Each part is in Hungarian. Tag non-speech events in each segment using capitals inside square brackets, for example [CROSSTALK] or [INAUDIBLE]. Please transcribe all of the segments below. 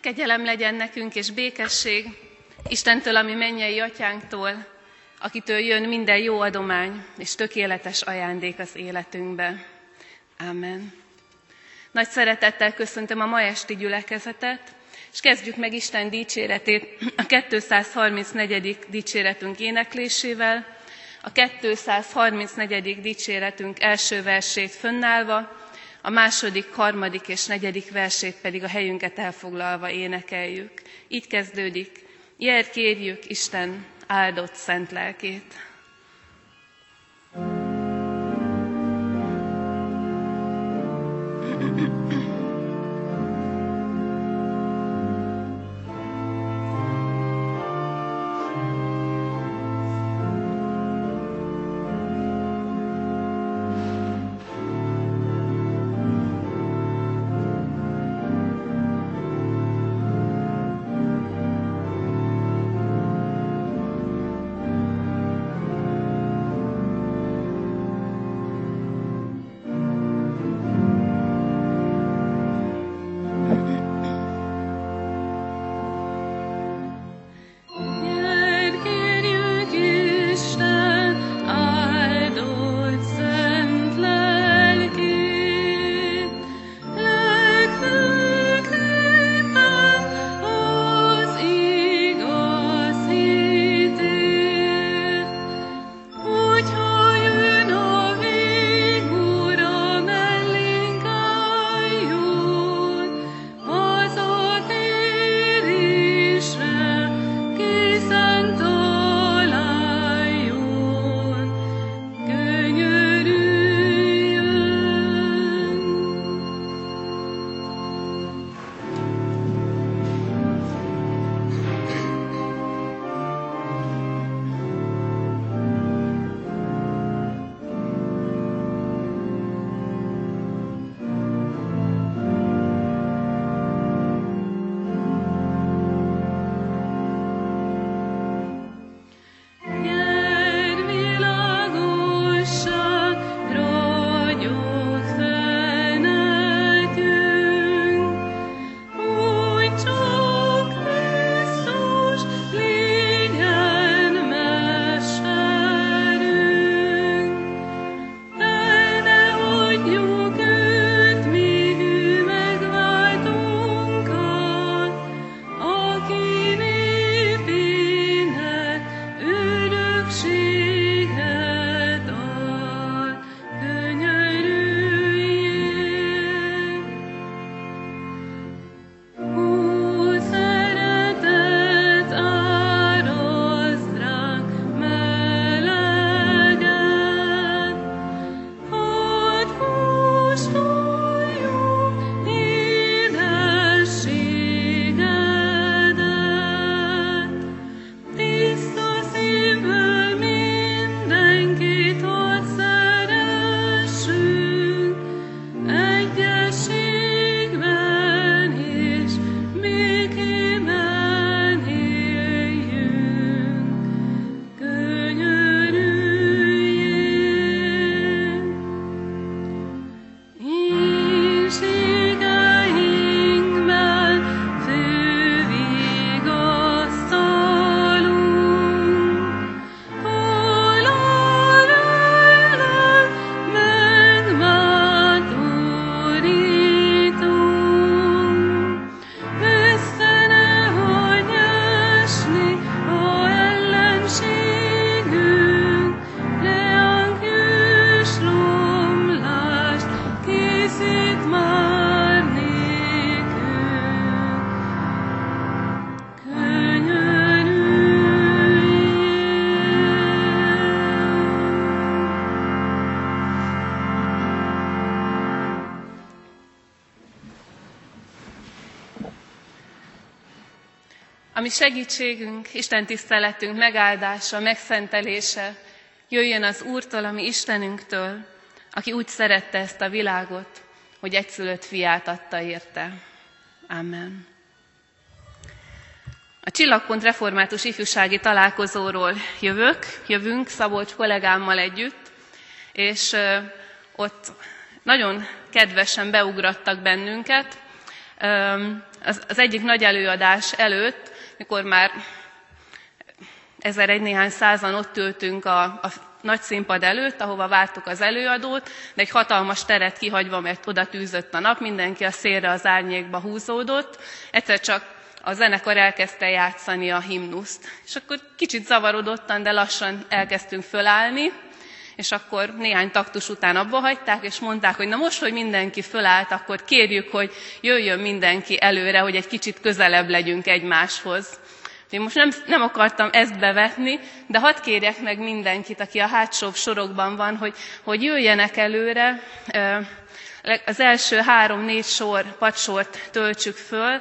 Kegyelem legyen nekünk és békesség Istentől, ami mennyei atyánktól, akitől jön minden jó adomány és tökéletes ajándék az életünkbe. Amen. Nagy szeretettel köszöntöm a ma esti gyülekezetet, és kezdjük meg Isten dicséretét a 234. dicséretünk éneklésével, a 234. dicséretünk első versét fönnállva, a második, harmadik és negyedik versét pedig a helyünket elfoglalva énekeljük. Így kezdődik, Jel kérjük Isten áldott szent lelkét. Ami segítségünk, Isten tiszteletünk megáldása, megszentelése jöjjön az Úrtól, ami Istenünktől, aki úgy szerette ezt a világot, hogy egyszülött fiát adta érte. Amen. A Csillagpont Református Ifjúsági Találkozóról jövök, jövünk Szabolcs kollégámmal együtt, és ott nagyon kedvesen beugrattak bennünket, az egyik nagy előadás előtt, mikor már ezer egy néhány százan ott ültünk a, a nagy színpad előtt, ahova vártuk az előadót, de egy hatalmas teret kihagyva, mert oda tűzött a nap, mindenki a szélre az árnyékba húzódott. Egyszer csak a zenekar elkezdte játszani a himnuszt. És akkor kicsit zavarodottan, de lassan elkezdtünk fölállni, és akkor néhány taktus után abba hagyták, és mondták, hogy na most, hogy mindenki fölállt, akkor kérjük, hogy jöjjön mindenki előre, hogy egy kicsit közelebb legyünk egymáshoz. Én most nem, nem akartam ezt bevetni, de hadd kérjek meg mindenkit, aki a hátsó sorokban van, hogy, hogy jöjjenek előre, az első három-négy sor, padsort töltsük föl,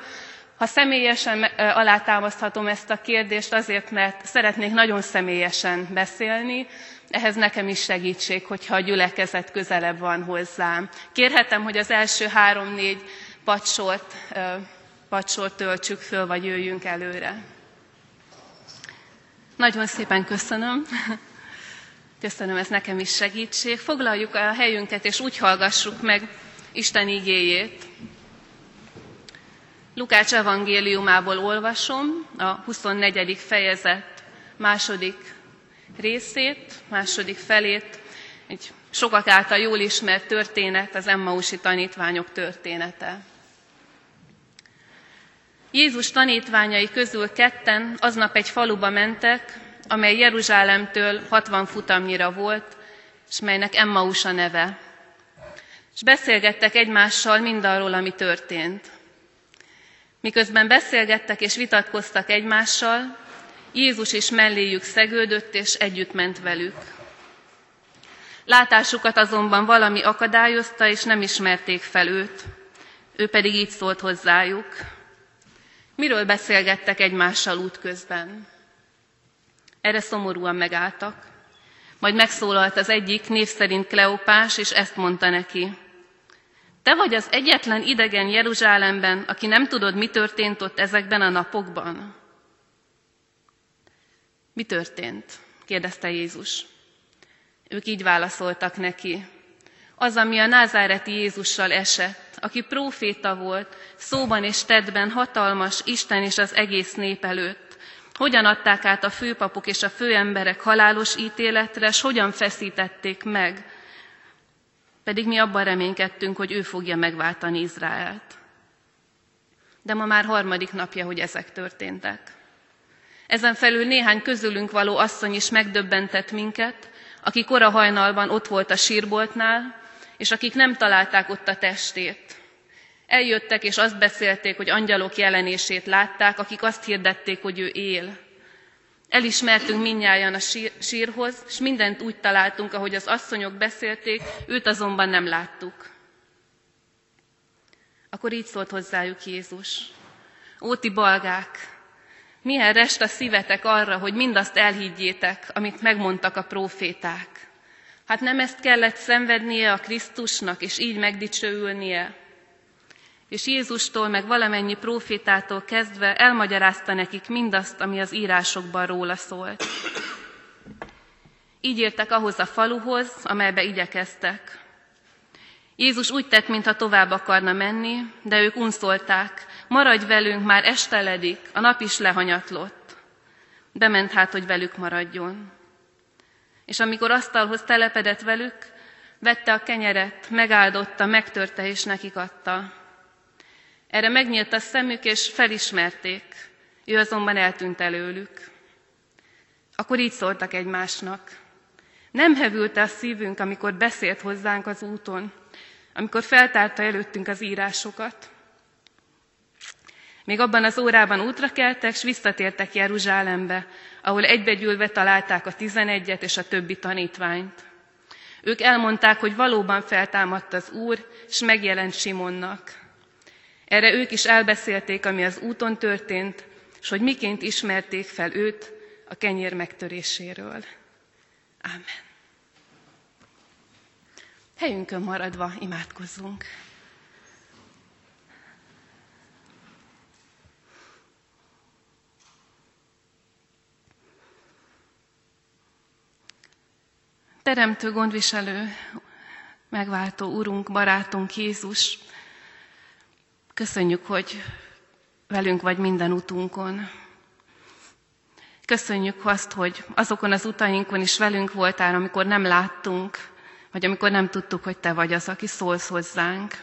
ha személyesen alátámaszthatom ezt a kérdést azért, mert szeretnék nagyon személyesen beszélni, ehhez nekem is segítség, hogyha a gyülekezet közelebb van hozzám. Kérhetem, hogy az első három-négy padsort, padsort töltsük föl, vagy jöjjünk előre. Nagyon szépen köszönöm. [LAUGHS] Köszönöm, ez nekem is segítség. Foglaljuk a helyünket, és úgy hallgassuk meg Isten igéjét. Lukács evangéliumából olvasom a 24. fejezet második részét, második felét, egy sokak által jól ismert történet, az Emmausi tanítványok története. Jézus tanítványai közül ketten aznap egy faluba mentek, amely Jeruzsálemtől 60 futamnyira volt, és melynek Emmaus a neve. És beszélgettek egymással mindarról, ami történt. Miközben beszélgettek és vitatkoztak egymással, Jézus is melléjük szegődött, és együtt ment velük. Látásukat azonban valami akadályozta, és nem ismerték fel őt. Ő pedig így szólt hozzájuk. Miről beszélgettek egymással útközben? Erre szomorúan megálltak. Majd megszólalt az egyik, név szerint Kleopás, és ezt mondta neki. Te vagy az egyetlen idegen Jeruzsálemben, aki nem tudod, mi történt ott ezekben a napokban? Mi történt? kérdezte Jézus. Ők így válaszoltak neki. Az, ami a názáreti Jézussal esett, aki próféta volt, szóban és tettben hatalmas Isten és az egész nép előtt. Hogyan adták át a főpapok és a főemberek halálos ítéletre, s hogyan feszítették meg, pedig mi abban reménykedtünk, hogy ő fogja megváltani Izraelt. De ma már harmadik napja, hogy ezek történtek. Ezen felül néhány közülünk való asszony is megdöbbentett minket, aki kora hajnalban ott volt a sírboltnál, és akik nem találták ott a testét. Eljöttek, és azt beszélték, hogy angyalok jelenését látták, akik azt hirdették, hogy ő él. Elismertünk minnyáján a sír, sírhoz, és mindent úgy találtunk, ahogy az asszonyok beszélték, őt azonban nem láttuk. Akkor így szólt hozzájuk Jézus. Óti balgák, milyen rest a szívetek arra, hogy mindazt elhiggyétek, amit megmondtak a próféták. Hát nem ezt kellett szenvednie a Krisztusnak, és így megdicsőülnie? És Jézustól, meg valamennyi profétától kezdve elmagyarázta nekik mindazt, ami az írásokban róla szólt. Így értek ahhoz a faluhoz, amelybe igyekeztek. Jézus úgy tett, mintha tovább akarna menni, de ők unszolták, maradj velünk, már esteledik, a nap is lehanyatlott. Bement hát, hogy velük maradjon. És amikor asztalhoz telepedett velük, vette a kenyeret, megáldotta, megtörte és nekik adta. Erre megnyílt a szemük, és felismerték, ő azonban eltűnt előlük. Akkor így szóltak egymásnak. Nem hevült a szívünk, amikor beszélt hozzánk az úton, amikor feltárta előttünk az írásokat. Még abban az órában útra keltek, s visszatértek Jeruzsálembe, ahol egybegyűlve találták a tizenegyet és a többi tanítványt. Ők elmondták, hogy valóban feltámadt az Úr, és megjelent Simonnak. Erre ők is elbeszélték, ami az úton történt, és hogy miként ismerték fel őt a kenyér megtöréséről. Ámen. Helyünkön maradva imádkozzunk. Teremtő gondviselő, megváltó Urunk, barátunk Jézus, Köszönjük, hogy velünk vagy minden utunkon. Köszönjük azt, hogy azokon az utainkon is velünk voltál, amikor nem láttunk, vagy amikor nem tudtuk, hogy Te vagy az, aki szólsz hozzánk.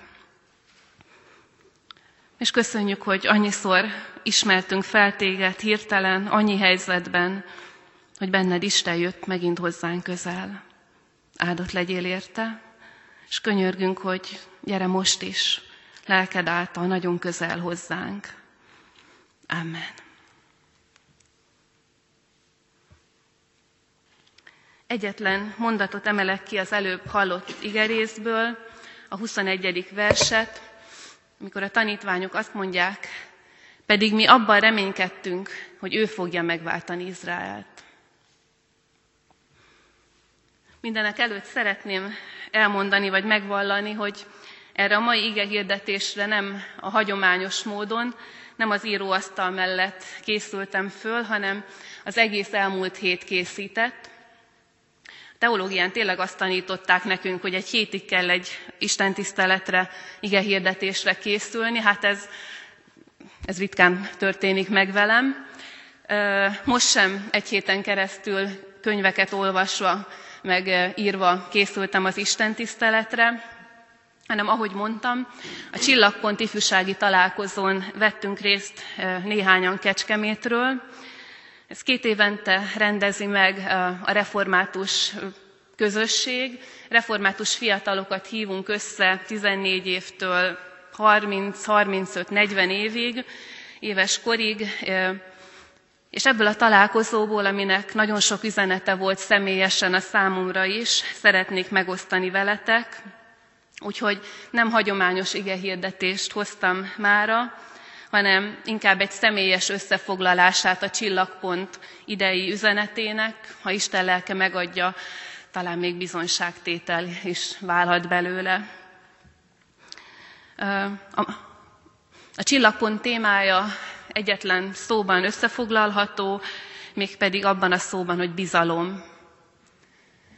És köszönjük, hogy annyiszor ismertünk fel Téged hirtelen, annyi helyzetben, hogy benned Isten jött megint hozzánk közel. Áldott legyél érte, és könyörgünk, hogy gyere most is, lelked által nagyon közel hozzánk. Amen. Egyetlen mondatot emelek ki az előbb hallott igerészből, a 21. verset, amikor a tanítványok azt mondják, pedig mi abban reménykedtünk, hogy ő fogja megváltani Izraelt. Mindenek előtt szeretném elmondani, vagy megvallani, hogy erre a mai ige hirdetésre nem a hagyományos módon, nem az íróasztal mellett készültem föl, hanem az egész elmúlt hét készített. Teológián tényleg azt tanították nekünk, hogy egy hétig kell egy istentiszteletre, ige hirdetésre készülni. Hát ez, ez ritkán történik meg velem. Most sem egy héten keresztül könyveket olvasva, meg írva készültem az istentiszteletre, hanem ahogy mondtam, a Csillagpont ifjúsági találkozón vettünk részt néhányan Kecskemétről. Ez két évente rendezi meg a református közösség. Református fiatalokat hívunk össze 14 évtől 30-35-40 évig, éves korig, és ebből a találkozóból, aminek nagyon sok üzenete volt személyesen a számomra is, szeretnék megosztani veletek, Úgyhogy nem hagyományos igehirdetést hoztam mára, hanem inkább egy személyes összefoglalását a csillagpont idei üzenetének, ha Isten lelke megadja, talán még bizonyságtétel is válhat belőle. A, a csillagpont témája egyetlen szóban összefoglalható, mégpedig abban a szóban, hogy bizalom.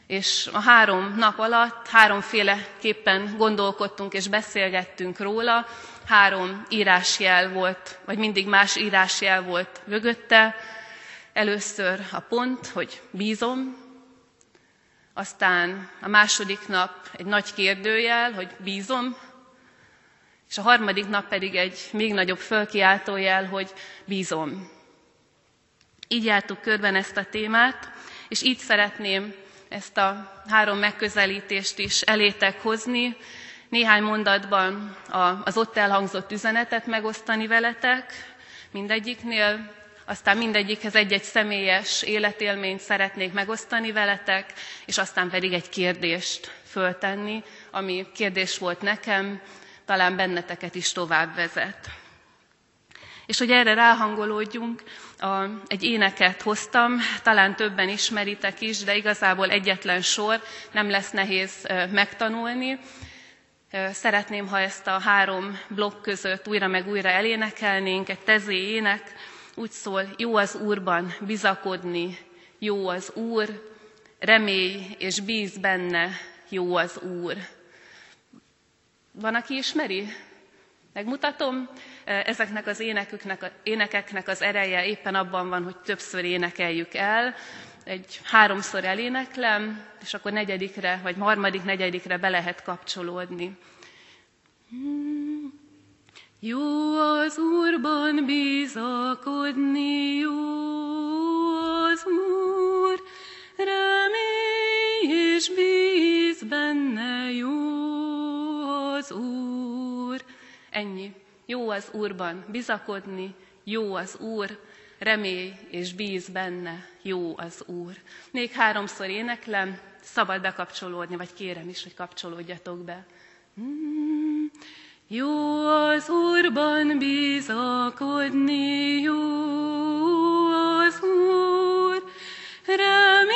És a három nap alatt háromféleképpen gondolkodtunk és beszélgettünk róla, három írásjel volt, vagy mindig más írásjel volt mögötte. Először a pont, hogy bízom, aztán a második nap egy nagy kérdőjel, hogy bízom, és a harmadik nap pedig egy még nagyobb fölkiáltójel, hogy bízom. Így jártuk körben ezt a témát, és így szeretném ezt a három megközelítést is elétek hozni, néhány mondatban az ott elhangzott üzenetet megosztani veletek, mindegyiknél, aztán mindegyikhez egy-egy személyes életélményt szeretnék megosztani veletek, és aztán pedig egy kérdést föltenni, ami kérdés volt nekem, talán benneteket is tovább vezet. És hogy erre ráhangolódjunk, a, egy éneket hoztam, talán többen ismeritek is, de igazából egyetlen sor, nem lesz nehéz megtanulni. Szeretném, ha ezt a három blokk között újra meg újra elénekelnénk, egy tezé ének, úgy szól, jó az Úrban bizakodni, jó az Úr, remélj és bíz benne, jó az Úr. Van, aki ismeri? Megmutatom, ezeknek az éneküknek, énekeknek az ereje éppen abban van, hogy többször énekeljük el, egy háromszor eléneklem, és akkor negyedikre, vagy harmadik, negyedikre be lehet kapcsolódni. Jó az Úrban bizakodni, jó az Úr, remény és bíz benne, jó az Úr. Ennyi. Jó az Úrban bizakodni, jó az Úr, remélj és bíz benne, jó az Úr. Még háromszor éneklem, szabad bekapcsolódni, vagy kérem is, hogy kapcsolódjatok be. Mm, jó az Úrban bizakodni, jó az Úr, remény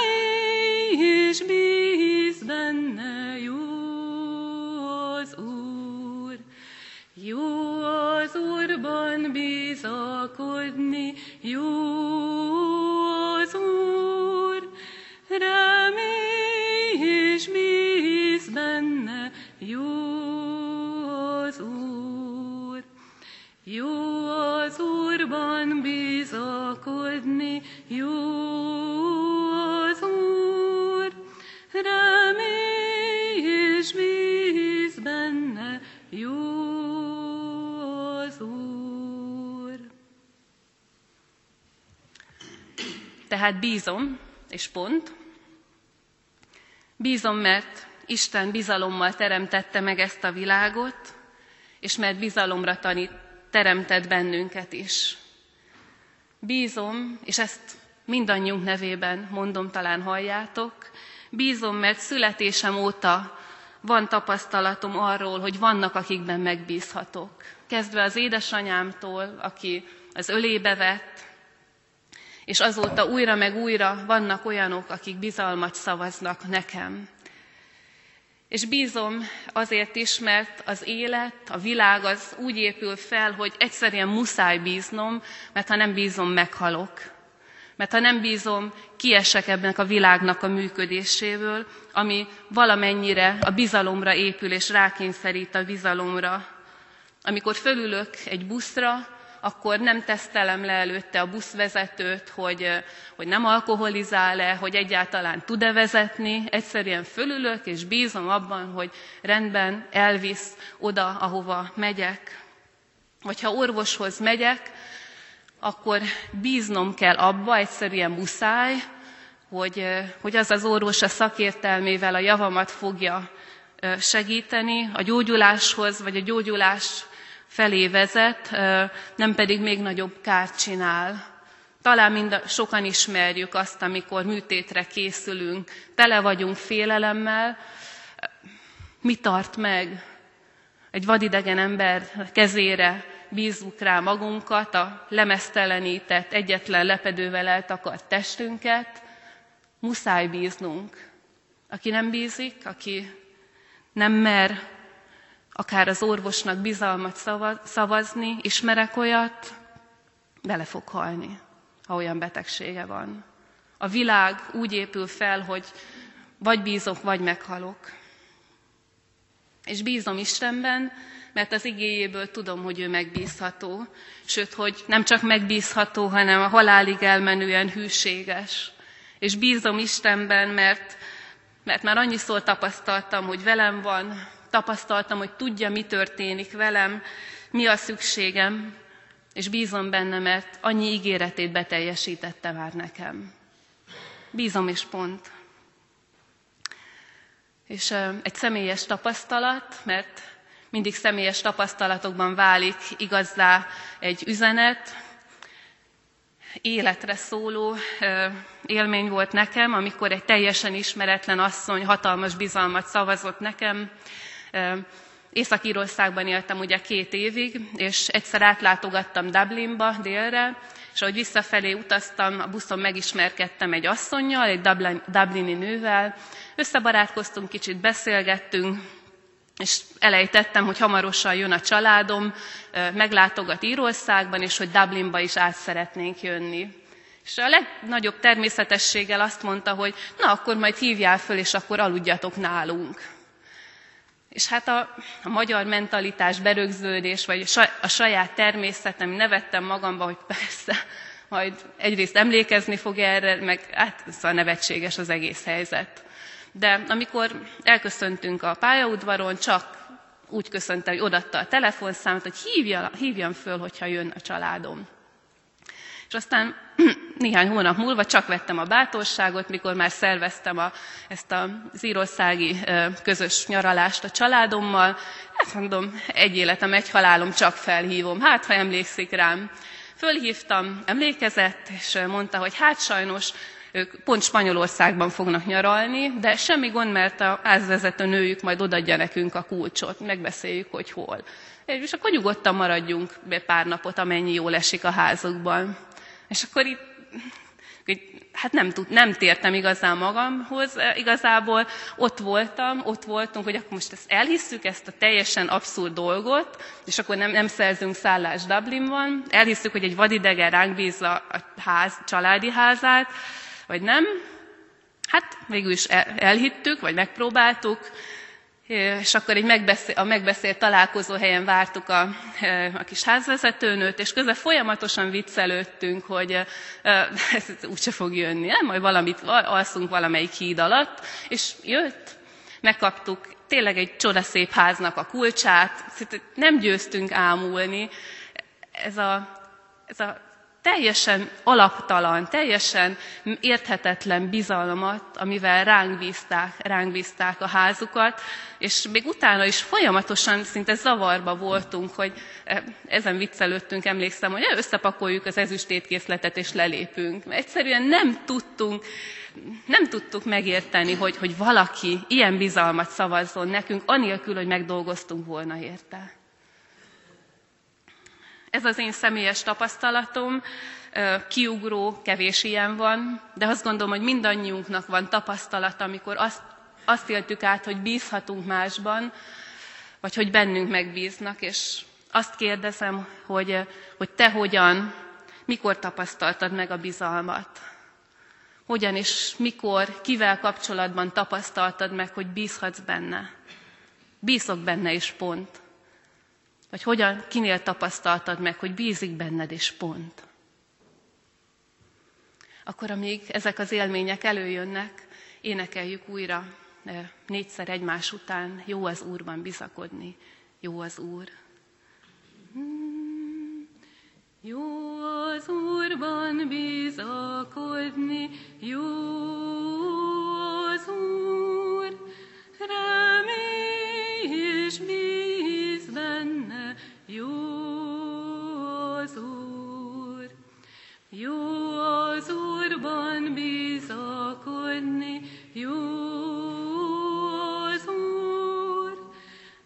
Tehát bízom, és pont. Bízom, mert Isten bizalommal teremtette meg ezt a világot, és mert bizalomra tanít, teremtett bennünket is. Bízom, és ezt mindannyiunk nevében mondom, talán halljátok, bízom, mert születésem óta van tapasztalatom arról, hogy vannak, akikben megbízhatok. Kezdve az édesanyámtól, aki az ölébe vett, és azóta újra meg újra vannak olyanok, akik bizalmat szavaznak nekem. És bízom azért is, mert az élet, a világ az úgy épül fel, hogy egyszerűen muszáj bíznom, mert ha nem bízom, meghalok. Mert ha nem bízom, kiesek ebben a világnak a működéséből, ami valamennyire a bizalomra épül és rákényszerít a bizalomra. Amikor fölülök egy buszra, akkor nem tesztelem le előtte a buszvezetőt, hogy, hogy nem alkoholizál-e, hogy egyáltalán tud-e vezetni. Egyszerűen fölülök, és bízom abban, hogy rendben elvisz oda, ahova megyek. Vagy ha orvoshoz megyek, akkor bíznom kell abba, egyszerűen muszáj, hogy, hogy az az orvos a szakértelmével a javamat fogja segíteni a gyógyuláshoz, vagy a gyógyulás felé vezet, nem pedig még nagyobb kárt csinál. Talán mind sokan ismerjük azt, amikor műtétre készülünk, tele vagyunk félelemmel, mi tart meg? Egy vadidegen ember kezére bízzuk rá magunkat, a lemesztelenített, egyetlen lepedővel eltakart testünket, muszáj bíznunk. Aki nem bízik, aki nem mer akár az orvosnak bizalmat szavazni, ismerek olyat, bele fog halni, ha olyan betegsége van. A világ úgy épül fel, hogy vagy bízok, vagy meghalok. És bízom Istenben, mert az igéjéből tudom, hogy ő megbízható, sőt, hogy nem csak megbízható, hanem a halálig elmenően hűséges. És bízom Istenben, mert, mert már annyiszor tapasztaltam, hogy velem van, tapasztaltam, hogy tudja, mi történik velem, mi a szükségem, és bízom benne, mert annyi ígéretét beteljesítette már nekem. Bízom és pont. És egy személyes tapasztalat, mert mindig személyes tapasztalatokban válik igazzá egy üzenet, életre szóló élmény volt nekem, amikor egy teljesen ismeretlen asszony hatalmas bizalmat szavazott nekem, Észak-Írországban éltem ugye két évig, és egyszer átlátogattam Dublinba délre, és ahogy visszafelé utaztam, a buszon megismerkedtem egy asszonynal, egy dublini nővel, összebarátkoztunk, kicsit beszélgettünk, és elejtettem, hogy hamarosan jön a családom, meglátogat Írországban, és hogy Dublinba is át szeretnénk jönni. És a legnagyobb természetességgel azt mondta, hogy na akkor majd hívjál föl, és akkor aludjatok nálunk. És hát a, a magyar mentalitás berögződés, vagy a saját természetem, nevettem magamba, hogy persze, majd egyrészt emlékezni fog erre, meg hát szóval nevetséges az egész helyzet. De amikor elköszöntünk a pályaudvaron, csak úgy köszönte, hogy odatta a telefonszámot, hogy hívja, hívjam föl, hogyha jön a családom. És aztán [CLEARS THROAT] néhány hónap múlva csak vettem a bátorságot, mikor már szerveztem a, ezt az írországi közös nyaralást a családommal. Hát mondom, egy életem, egy halálom, csak felhívom. Hát, ha emlékszik rám. Fölhívtam, emlékezett, és mondta, hogy hát sajnos ők pont Spanyolországban fognak nyaralni, de semmi gond, mert a házvezető nőjük majd odadja nekünk a kulcsot, megbeszéljük, hogy hol. És akkor nyugodtan maradjunk be pár napot, amennyi jól esik a házukban. És akkor itt, hát nem, tud, nem tértem igazán magamhoz, igazából. Ott voltam, ott voltunk, hogy akkor most ezt elhisszük, ezt a teljesen abszurd dolgot, és akkor nem, nem szerzünk szállást Dublinban, elhisszük, hogy egy vadidegen ránk bízza a ház, családi házát, vagy nem. Hát végül is elhittük, vagy megpróbáltuk, és akkor egy megbeszél, a megbeszélt találkozó helyen vártuk a, a kis házvezetőnőt, és közben folyamatosan viccelődtünk, hogy [LAUGHS] ez úgyse fog jönni, nem? Majd valamit alszunk valamelyik híd alatt, és jött, megkaptuk tényleg egy csodaszép háznak a kulcsát, nem győztünk ámulni. Ez a, ez a teljesen alaptalan, teljesen érthetetlen bizalmat, amivel ránk bízták, ránk bízták a házukat, és még utána is folyamatosan szinte zavarba voltunk, hogy eh, ezen viccelődtünk, emlékszem, hogy összepakoljuk az ezüstétkészletet és lelépünk. Egyszerűen nem tudtunk, nem tudtuk megérteni, hogy, hogy valaki ilyen bizalmat szavazzon nekünk, anélkül, hogy megdolgoztunk volna érte. Ez az én személyes tapasztalatom, kiugró, kevés ilyen van, de azt gondolom, hogy mindannyiunknak van tapasztalata, amikor azt, azt éltük át, hogy bízhatunk másban, vagy hogy bennünk megbíznak, és azt kérdezem, hogy, hogy te hogyan, mikor tapasztaltad meg a bizalmat? Hogyan és mikor, kivel kapcsolatban tapasztaltad meg, hogy bízhatsz benne? Bízok benne is pont. Vagy hogyan, kinél tapasztaltad meg, hogy bízik benned, és pont. Akkor, amíg ezek az élmények előjönnek, énekeljük újra eh, négyszer egymás után, jó az Úrban bizakodni, jó az Úr. Hmm. Jó az Úrban bizakodni, jó az Úr, remély és bíz Úrban bizakodni, jó az Úr,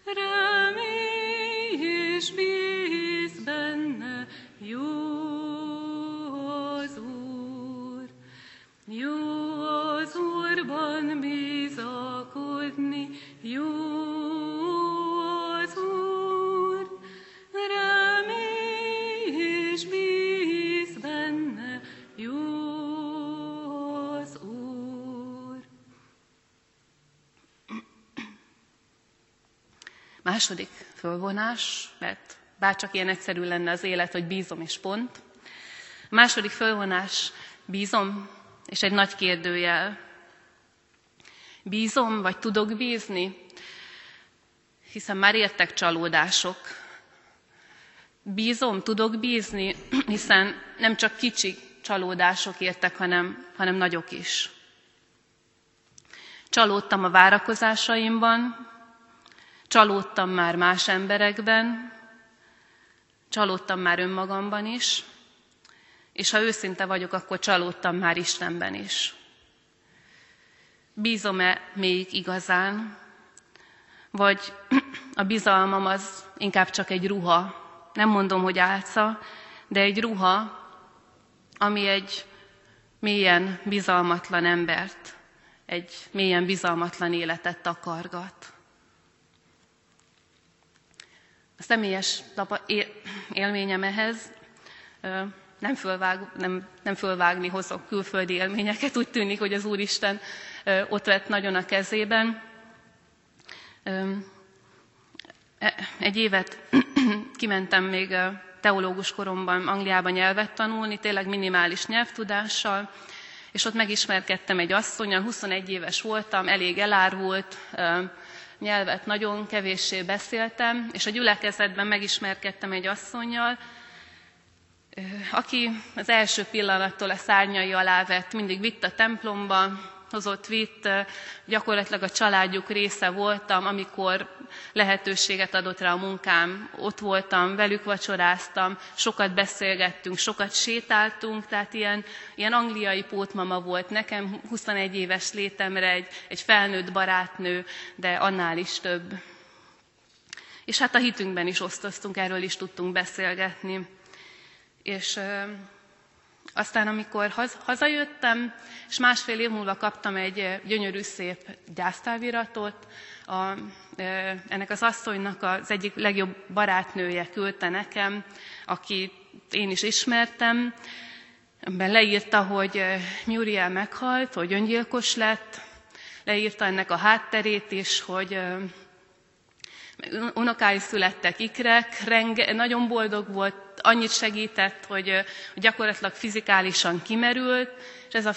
remély és bíz benne, jó az Úr, jó az Úrban bizakodni, jó Második fölvonás, mert bárcsak ilyen egyszerű lenne az élet, hogy bízom és pont. A második fölvonás, bízom, és egy nagy kérdőjel. Bízom, vagy tudok bízni? Hiszen már értek csalódások. Bízom, tudok bízni, hiszen nem csak kicsi csalódások értek, hanem, hanem nagyok is. Csalódtam a várakozásaimban, Csalódtam már más emberekben, csalódtam már önmagamban is, és ha őszinte vagyok, akkor csalódtam már Istenben is. Bízom-e még igazán, vagy a bizalmam az inkább csak egy ruha, nem mondom, hogy álca, de egy ruha, ami egy mélyen bizalmatlan embert, egy mélyen bizalmatlan életet takargat. A személyes tapa, élményem ehhez nem, fölvág, nem, nem fölvágni hozok külföldi élményeket, úgy tűnik, hogy az Úristen ott vett nagyon a kezében. E, egy évet [CLEARS THROAT] kimentem még teológus koromban Angliában nyelvet tanulni, tényleg minimális nyelvtudással, és ott megismerkedtem egy asszonyon, 21 éves voltam, elég elárvult, nyelvet nagyon kevéssé beszéltem, és a gyülekezetben megismerkedtem egy asszonynal, aki az első pillanattól a szárnyai alá vett, mindig vitt a templomba, hozott vitt, gyakorlatilag a családjuk része voltam, amikor lehetőséget adott rá a munkám, ott voltam, velük vacsoráztam, sokat beszélgettünk, sokat sétáltunk, tehát ilyen, ilyen angliai pótmama volt nekem, 21 éves létemre egy, egy felnőtt barátnő, de annál is több. És hát a hitünkben is osztoztunk, erről is tudtunk beszélgetni. És aztán, amikor haz, hazajöttem, és másfél év múlva kaptam egy gyönyörű, szép gyásztáviratot, a, ennek az asszonynak az egyik legjobb barátnője küldte nekem, aki én is ismertem, Ebben leírta, hogy Muriel meghalt, hogy öngyilkos lett, leírta ennek a hátterét is, hogy unokái születtek ikrek, renge, nagyon boldog volt, annyit segített, hogy gyakorlatilag fizikálisan kimerült, és ez a,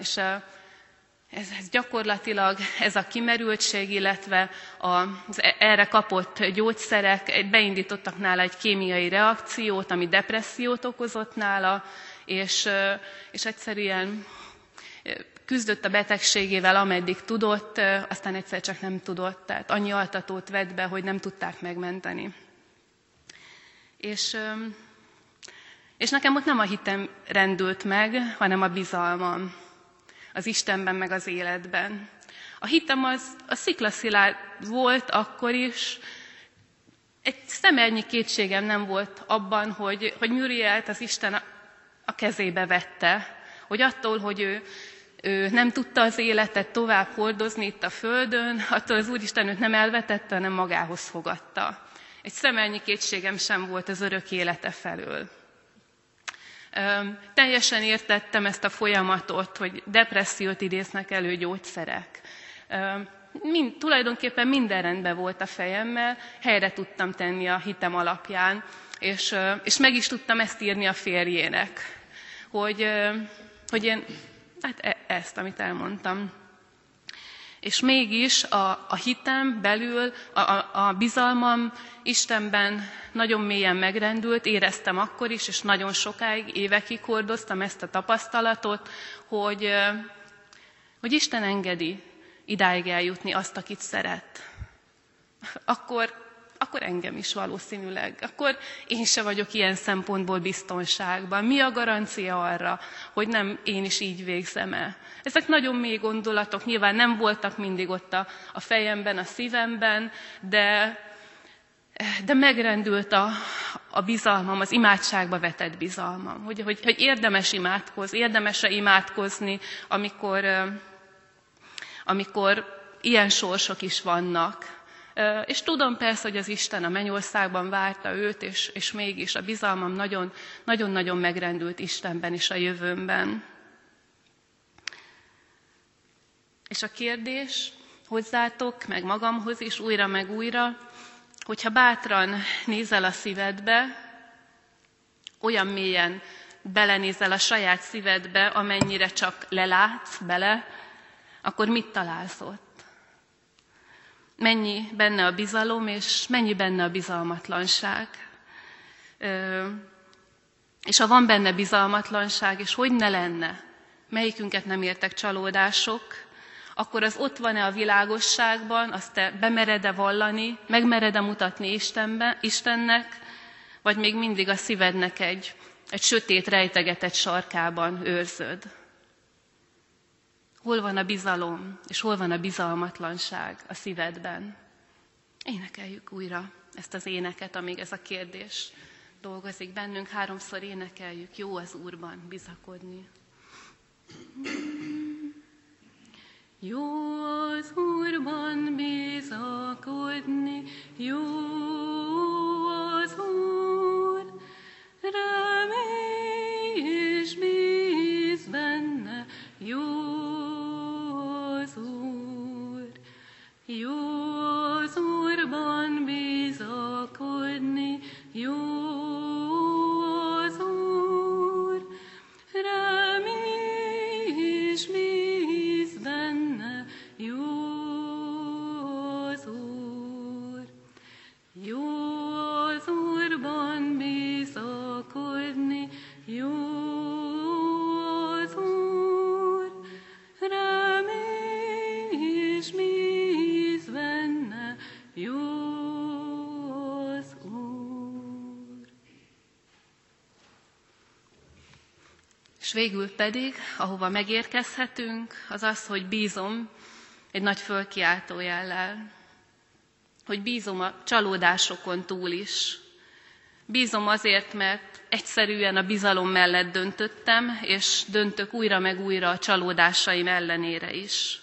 és a ez, ez gyakorlatilag ez a kimerültség, illetve az e, erre kapott gyógyszerek beindítottak nála egy kémiai reakciót, ami depressziót okozott nála, és, és egyszerűen küzdött a betegségével, ameddig tudott, aztán egyszer csak nem tudott, tehát annyi altatót vett be, hogy nem tudták megmenteni. És, és nekem ott nem a hitem rendült meg, hanem a bizalmam az Istenben, meg az életben. A hitem az a sziklaszilárd volt akkor is, egy szemernyi kétségem nem volt abban, hogy, hogy Murielt az Isten a kezébe vette, hogy attól, hogy ő, ő nem tudta az életet tovább hordozni itt a Földön, attól az Úristen őt nem elvetette, hanem magához fogadta. Egy szemelnyi kétségem sem volt az örök élete felől. Teljesen értettem ezt a folyamatot, hogy depressziót idéznek elő gyógyszerek. Mind, tulajdonképpen minden rendben volt a fejemmel, helyre tudtam tenni a hitem alapján, és, és meg is tudtam ezt írni a férjének, hogy, hogy én, hát e, ezt, amit elmondtam. És mégis a, a hitem belül, a, a, a bizalmam Istenben nagyon mélyen megrendült, éreztem akkor is, és nagyon sokáig, évekig hordoztam ezt a tapasztalatot, hogy, hogy Isten engedi idáig eljutni azt, akit szeret. Akkor, akkor engem is valószínűleg. Akkor én se vagyok ilyen szempontból biztonságban. Mi a garancia arra, hogy nem én is így végzem el? Ezek nagyon mély gondolatok, nyilván nem voltak mindig ott a, a fejemben, a szívemben, de, de megrendült a, a bizalmam, az imádságba vetett bizalmam, hogy, hogy, hogy érdemes imádkozni, érdemes-e imádkozni, amikor, amikor ilyen sorsok is vannak. És tudom persze, hogy az Isten a mennyországban várta őt, és, és mégis a bizalmam nagyon-nagyon megrendült Istenben és a jövőmben. És a kérdés hozzátok, meg magamhoz is újra meg újra, hogyha bátran nézel a szívedbe, olyan mélyen belenézel a saját szívedbe, amennyire csak lelátsz bele, akkor mit találsz ott? Mennyi benne a bizalom, és mennyi benne a bizalmatlanság? és ha van benne bizalmatlanság, és hogy ne lenne, melyikünket nem értek csalódások, akkor az ott van-e a világosságban, azt te bemered-e vallani, megmered-e mutatni Istenbe, Istennek, vagy még mindig a szívednek egy, egy sötét, rejtegetett sarkában őrzöd. Hol van a bizalom, és hol van a bizalmatlanság a szívedben? Énekeljük újra ezt az éneket, amíg ez a kérdés dolgozik bennünk. Háromszor énekeljük, jó az Úrban bizakodni. Jó az Úrban bizakodni, jó az Úr, remély és bíz benne, jó És végül pedig, ahova megérkezhetünk, az az, hogy bízom egy nagy fölkiáltó jellel, hogy bízom a csalódásokon túl is. Bízom azért, mert egyszerűen a bizalom mellett döntöttem, és döntök újra meg újra a csalódásaim ellenére is.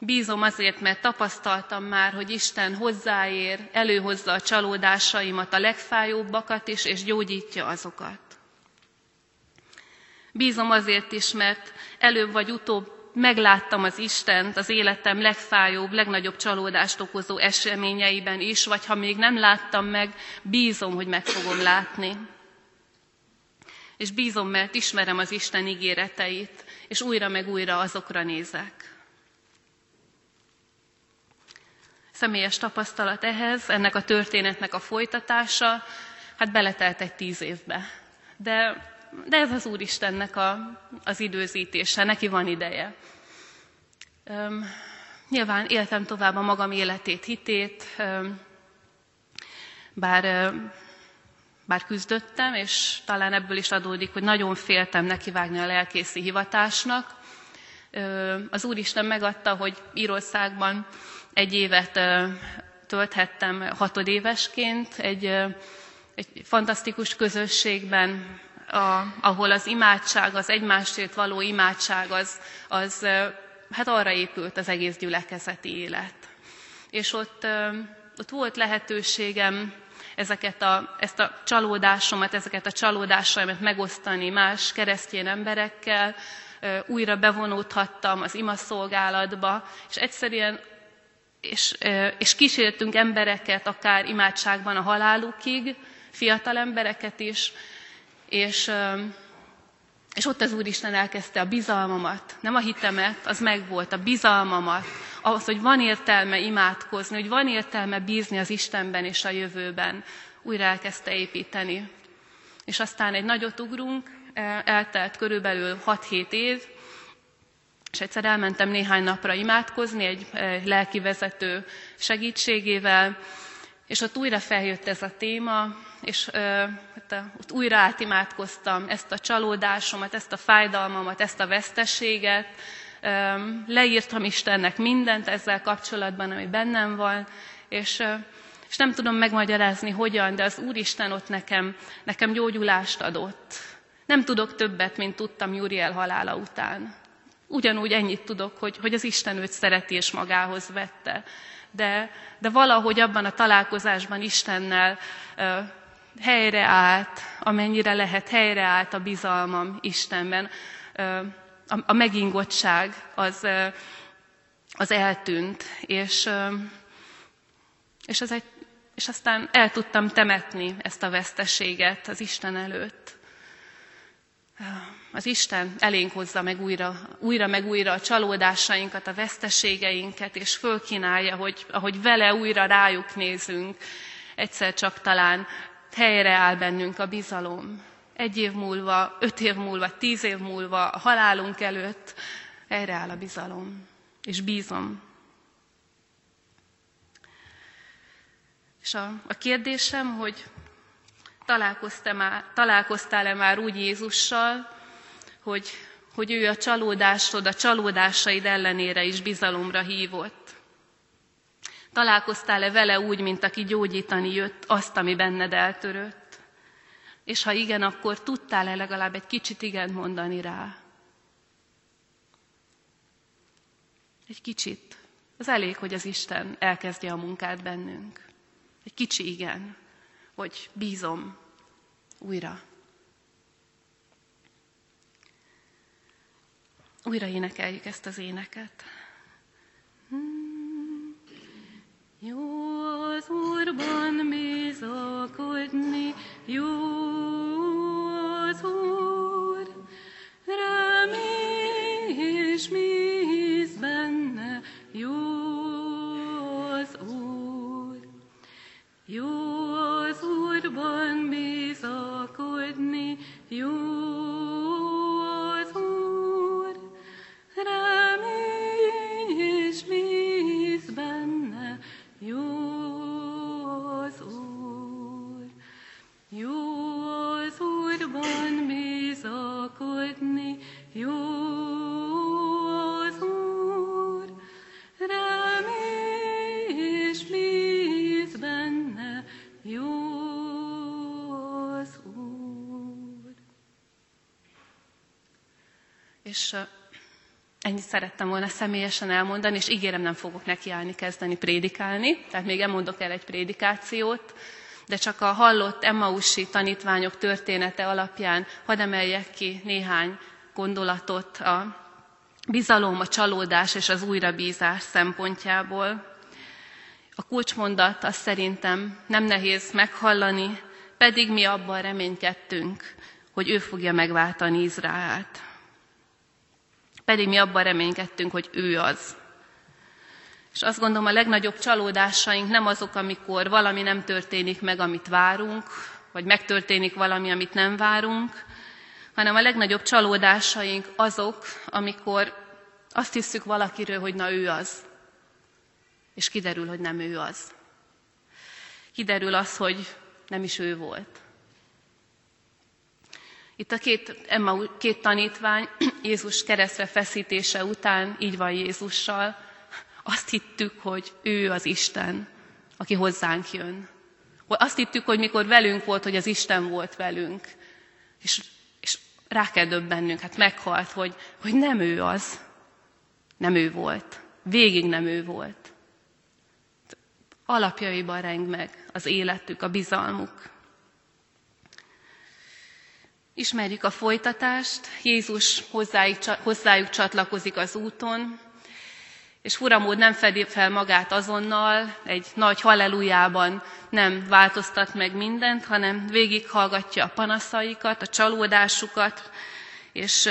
Bízom azért, mert tapasztaltam már, hogy Isten hozzáér, előhozza a csalódásaimat, a legfájóbbakat is, és gyógyítja azokat. Bízom azért is, mert előbb vagy utóbb megláttam az Istent az életem legfájóbb, legnagyobb csalódást okozó eseményeiben is, vagy ha még nem láttam meg, bízom, hogy meg fogom látni. És bízom, mert ismerem az Isten ígéreteit, és újra meg újra azokra nézek. Személyes tapasztalat ehhez, ennek a történetnek a folytatása, hát beletelt egy tíz évbe. De de ez az Úristennek a, az időzítése, neki van ideje. Üm, nyilván éltem tovább a magam életét, hitét, üm, bár, üm, bár küzdöttem, és talán ebből is adódik, hogy nagyon féltem nekivágni a lelkészi hivatásnak. Üm, az Úristen megadta, hogy Írországban egy évet tölthettem hatodévesként, egy, egy fantasztikus közösségben, a, ahol az imádság, az egymásért való imádság, az, az hát arra épült az egész gyülekezeti élet. És ott, ott volt lehetőségem ezeket a, ezt a csalódásomat, ezeket a csalódásaimat megosztani más keresztény emberekkel, újra bevonódhattam az imaszolgálatba, és egyszerűen és, és kísértünk embereket akár imádságban a halálukig, fiatal embereket is, és, és ott az Úristen elkezdte a bizalmamat, nem a hitemet, az megvolt, a bizalmamat, ahhoz, hogy van értelme imádkozni, hogy van értelme bízni az Istenben és a jövőben. Újra elkezdte építeni. És aztán egy nagyot ugrunk, eltelt körülbelül 6-7 év, és egyszer elmentem néhány napra imádkozni egy lelkivezető segítségével, és ott újra feljött ez a téma, és hát, újra átimádkoztam ezt a csalódásomat, ezt a fájdalmamat, ezt a veszteséget, leírtam Istennek mindent ezzel kapcsolatban, ami bennem van, és, és nem tudom megmagyarázni, hogyan, de az Úristen ott nekem, nekem gyógyulást adott. Nem tudok többet, mint tudtam Júriel halála után. Ugyanúgy ennyit tudok, hogy, hogy az Isten őt szereti és magához vette. De, de valahogy abban a találkozásban Istennel helyreállt, amennyire lehet, helyreállt a bizalmam Istenben. A, megingottság az, az eltűnt, és, és, ez egy, és aztán el tudtam temetni ezt a veszteséget az Isten előtt. Az Isten elénk hozza meg újra, újra meg újra a csalódásainkat, a veszteségeinket, és fölkínálja, hogy ahogy vele újra rájuk nézünk, egyszer csak talán helyreáll bennünk a bizalom. Egy év múlva, öt év múlva, tíz év múlva, a halálunk előtt helyreáll a bizalom. És bízom. És a, a kérdésem, hogy találkoztál-e már úgy Jézussal, hogy, hogy ő a csalódásod, a csalódásaid ellenére is bizalomra hívott. Találkoztál-e vele úgy, mint aki gyógyítani jött azt, ami benned eltörött? És ha igen, akkor tudtál-e legalább egy kicsit igen mondani rá? Egy kicsit. Az elég, hogy az Isten elkezdje a munkát bennünk. Egy kicsi igen, hogy bízom újra. Újra énekeljük ezt az éneket. Hmm. Jó az Úrban bizakodni, jó az Úr, remény és bíz benne, jó az Úr. Jó az Úrban bizakodni, jó És ennyit szerettem volna személyesen elmondani, és ígérem, nem fogok nekiállni kezdeni prédikálni, tehát még mondok el egy prédikációt, de csak a hallott Emmausi tanítványok története alapján hadd emeljek ki néhány gondolatot a, bizalom, a csalódás és az újrabízás szempontjából. A kulcsmondat azt szerintem nem nehéz meghallani, pedig mi abban reménykedtünk, hogy ő fogja megváltani Izraelt. Pedig mi abban reménykedtünk, hogy ő az. És azt gondolom, a legnagyobb csalódásaink nem azok, amikor valami nem történik meg, amit várunk, vagy megtörténik valami, amit nem várunk, hanem a legnagyobb csalódásaink azok, amikor azt hiszük valakiről, hogy na ő az, és kiderül, hogy nem ő az. Kiderül az, hogy nem is ő volt. Itt a két, Emma, két tanítvány [CLEARS THROAT] Jézus keresztre feszítése után így van Jézussal. Azt hittük, hogy ő az Isten, aki hozzánk jön. Azt hittük, hogy mikor velünk volt, hogy az Isten volt velünk. És, rá kell döbbennünk, hát meghalt, hogy, hogy nem ő az. Nem ő volt. Végig nem ő volt. Alapjaiban reng meg az életük, a bizalmuk. Ismerjük a folytatást, Jézus hozzájuk, csatlakozik az úton, és furamód nem fedi fel magát azonnal, egy nagy hallelujában nem változtat meg mindent, hanem végighallgatja a panaszaikat, a csalódásukat, és,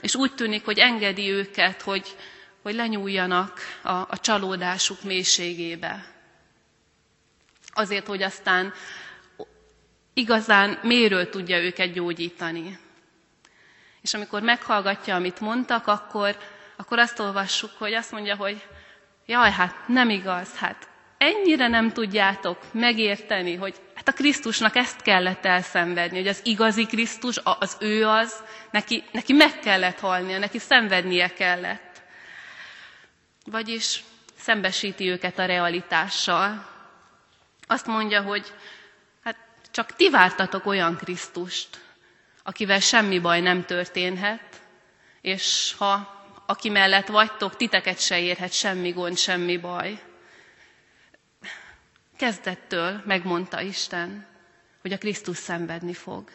és úgy tűnik, hogy engedi őket, hogy, hogy lenyúljanak a, a csalódásuk mélységébe. Azért, hogy aztán igazán méről tudja őket gyógyítani. És amikor meghallgatja, amit mondtak, akkor, akkor azt olvassuk, hogy azt mondja, hogy jaj, hát nem igaz, hát ennyire nem tudjátok megérteni, hogy hát a Krisztusnak ezt kellett elszenvedni, hogy az igazi Krisztus, az ő az, neki, neki meg kellett halnia, neki szenvednie kellett. Vagyis szembesíti őket a realitással. Azt mondja, hogy csak ti vártatok olyan Krisztust, akivel semmi baj nem történhet, és ha aki mellett vagytok, titeket se érhet semmi gond, semmi baj. Kezdettől megmondta Isten, hogy a Krisztus szenvedni fog,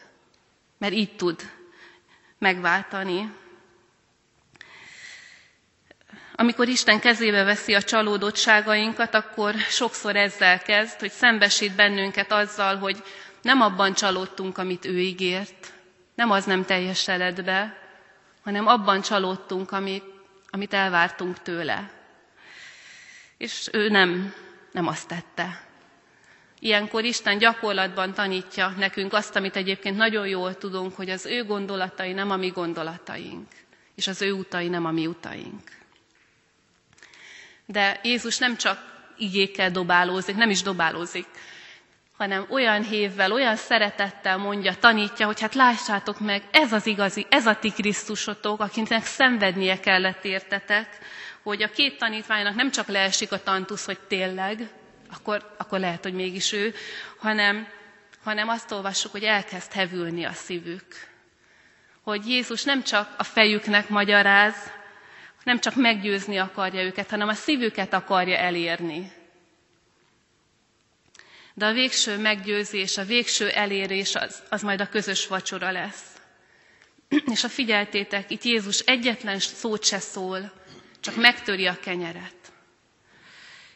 mert így tud megváltani. Amikor Isten kezébe veszi a csalódottságainkat, akkor sokszor ezzel kezd, hogy szembesít bennünket azzal, hogy nem abban csalódtunk, amit ő ígért, nem az nem teljesedett be, hanem abban csalódtunk, amit, amit elvártunk tőle. És ő nem, nem azt tette. Ilyenkor Isten gyakorlatban tanítja nekünk azt, amit egyébként nagyon jól tudunk, hogy az ő gondolatai nem a mi gondolataink, és az ő utai nem a mi utaink. De Jézus nem csak igékkel dobálózik, nem is dobálózik, hanem olyan hévvel, olyan szeretettel mondja, tanítja, hogy hát lássátok meg, ez az igazi, ez a ti Krisztusotok, akinek szenvednie kellett értetek, hogy a két tanítványnak nem csak leesik a tantusz, hogy tényleg, akkor, akkor lehet, hogy mégis ő, hanem, hanem azt olvassuk, hogy elkezd hevülni a szívük. Hogy Jézus nem csak a fejüknek magyaráz, nem csak meggyőzni akarja őket, hanem a szívüket akarja elérni de a végső meggyőzés, a végső elérés az, az majd a közös vacsora lesz. És a figyeltétek, itt Jézus egyetlen szót se szól, csak megtöri a kenyeret.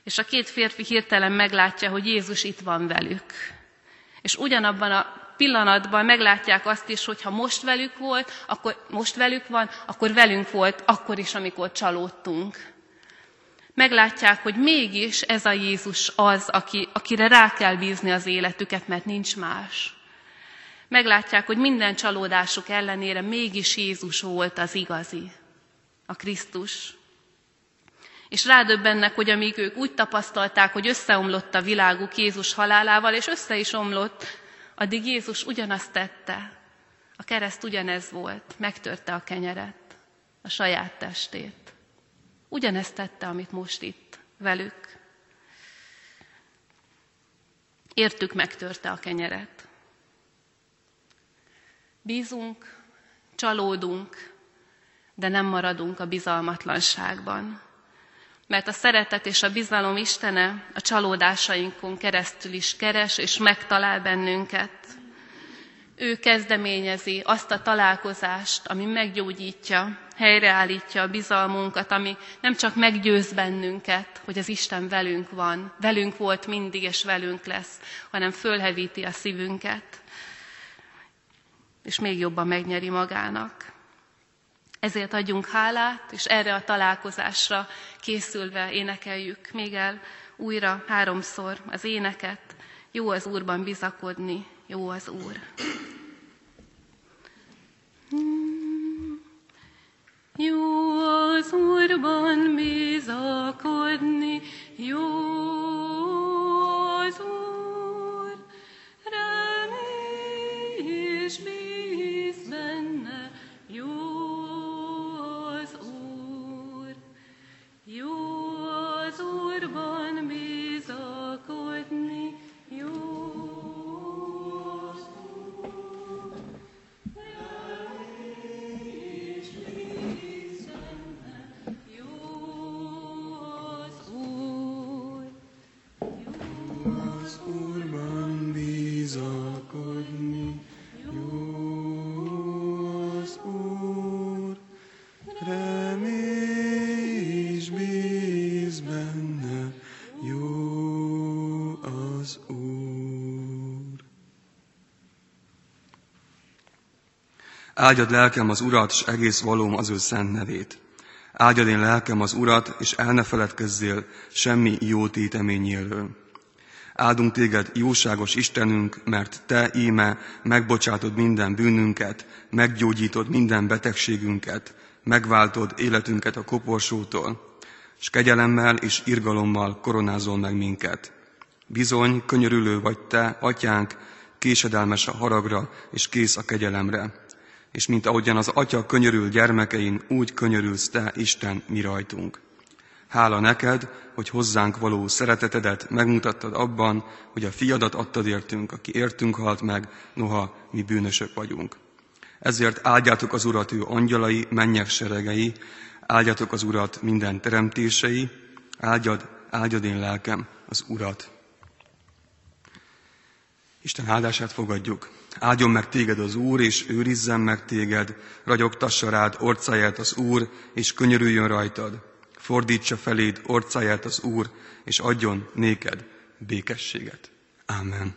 És a két férfi hirtelen meglátja, hogy Jézus itt van velük. És ugyanabban a pillanatban meglátják azt is, hogy ha most velük volt, akkor most velük van, akkor velünk volt, akkor is, amikor csalódtunk meglátják, hogy mégis ez a Jézus az, aki, akire rá kell bízni az életüket, mert nincs más. Meglátják, hogy minden csalódásuk ellenére mégis Jézus volt az igazi, a Krisztus. És rádöbbennek, hogy amíg ők úgy tapasztalták, hogy összeomlott a világuk Jézus halálával, és össze is omlott, addig Jézus ugyanazt tette. A kereszt ugyanez volt, megtörte a kenyeret, a saját testét. Ugyanezt tette, amit most itt velük. Értük megtörte a kenyeret. Bízunk, csalódunk, de nem maradunk a bizalmatlanságban. Mert a szeretet és a bizalom Istene a csalódásainkon keresztül is keres és megtalál bennünket. Ő kezdeményezi azt a találkozást, ami meggyógyítja, helyreállítja a bizalmunkat, ami nem csak meggyőz bennünket, hogy az Isten velünk van, velünk volt mindig, és velünk lesz, hanem fölhevíti a szívünket, és még jobban megnyeri magának. Ezért adjunk hálát, és erre a találkozásra készülve énekeljük még el újra háromszor az éneket. Jó az Úrban bizakodni, jó az Úr. Jó az Úrban bizakodni, jó az Úr, remély és bíz benne, jó az Úr. Áldjad lelkem az Urat, és egész valóm az ő szent nevét. Áldjad én lelkem az Urat, és el ne feledkezzél semmi jó téteményéről. Áldunk téged, jóságos Istenünk, mert te íme megbocsátod minden bűnünket, meggyógyítod minden betegségünket, megváltod életünket a koporsótól, és kegyelemmel és irgalommal koronázol meg minket. Bizony, könyörülő vagy te, atyánk, késedelmes a haragra és kész a kegyelemre. És mint ahogyan az atya könyörül gyermekein, úgy könyörülsz te, Isten, mi rajtunk. Hála neked, hogy hozzánk való szeretetedet megmutattad abban, hogy a fiadat adtad értünk, aki értünk halt meg, noha mi bűnösök vagyunk. Ezért áldjátok az Urat ő angyalai, mennyek seregei, áldjátok az Urat minden teremtései, áldjad, áldjad én lelkem az Urat. Isten áldását fogadjuk. Áldjon meg téged az Úr, és őrizzen meg téged, ragyogtassa rád orcáját az Úr, és könyörüljön rajtad. Fordítsa feléd orcáját az Úr, és adjon néked békességet. Amen.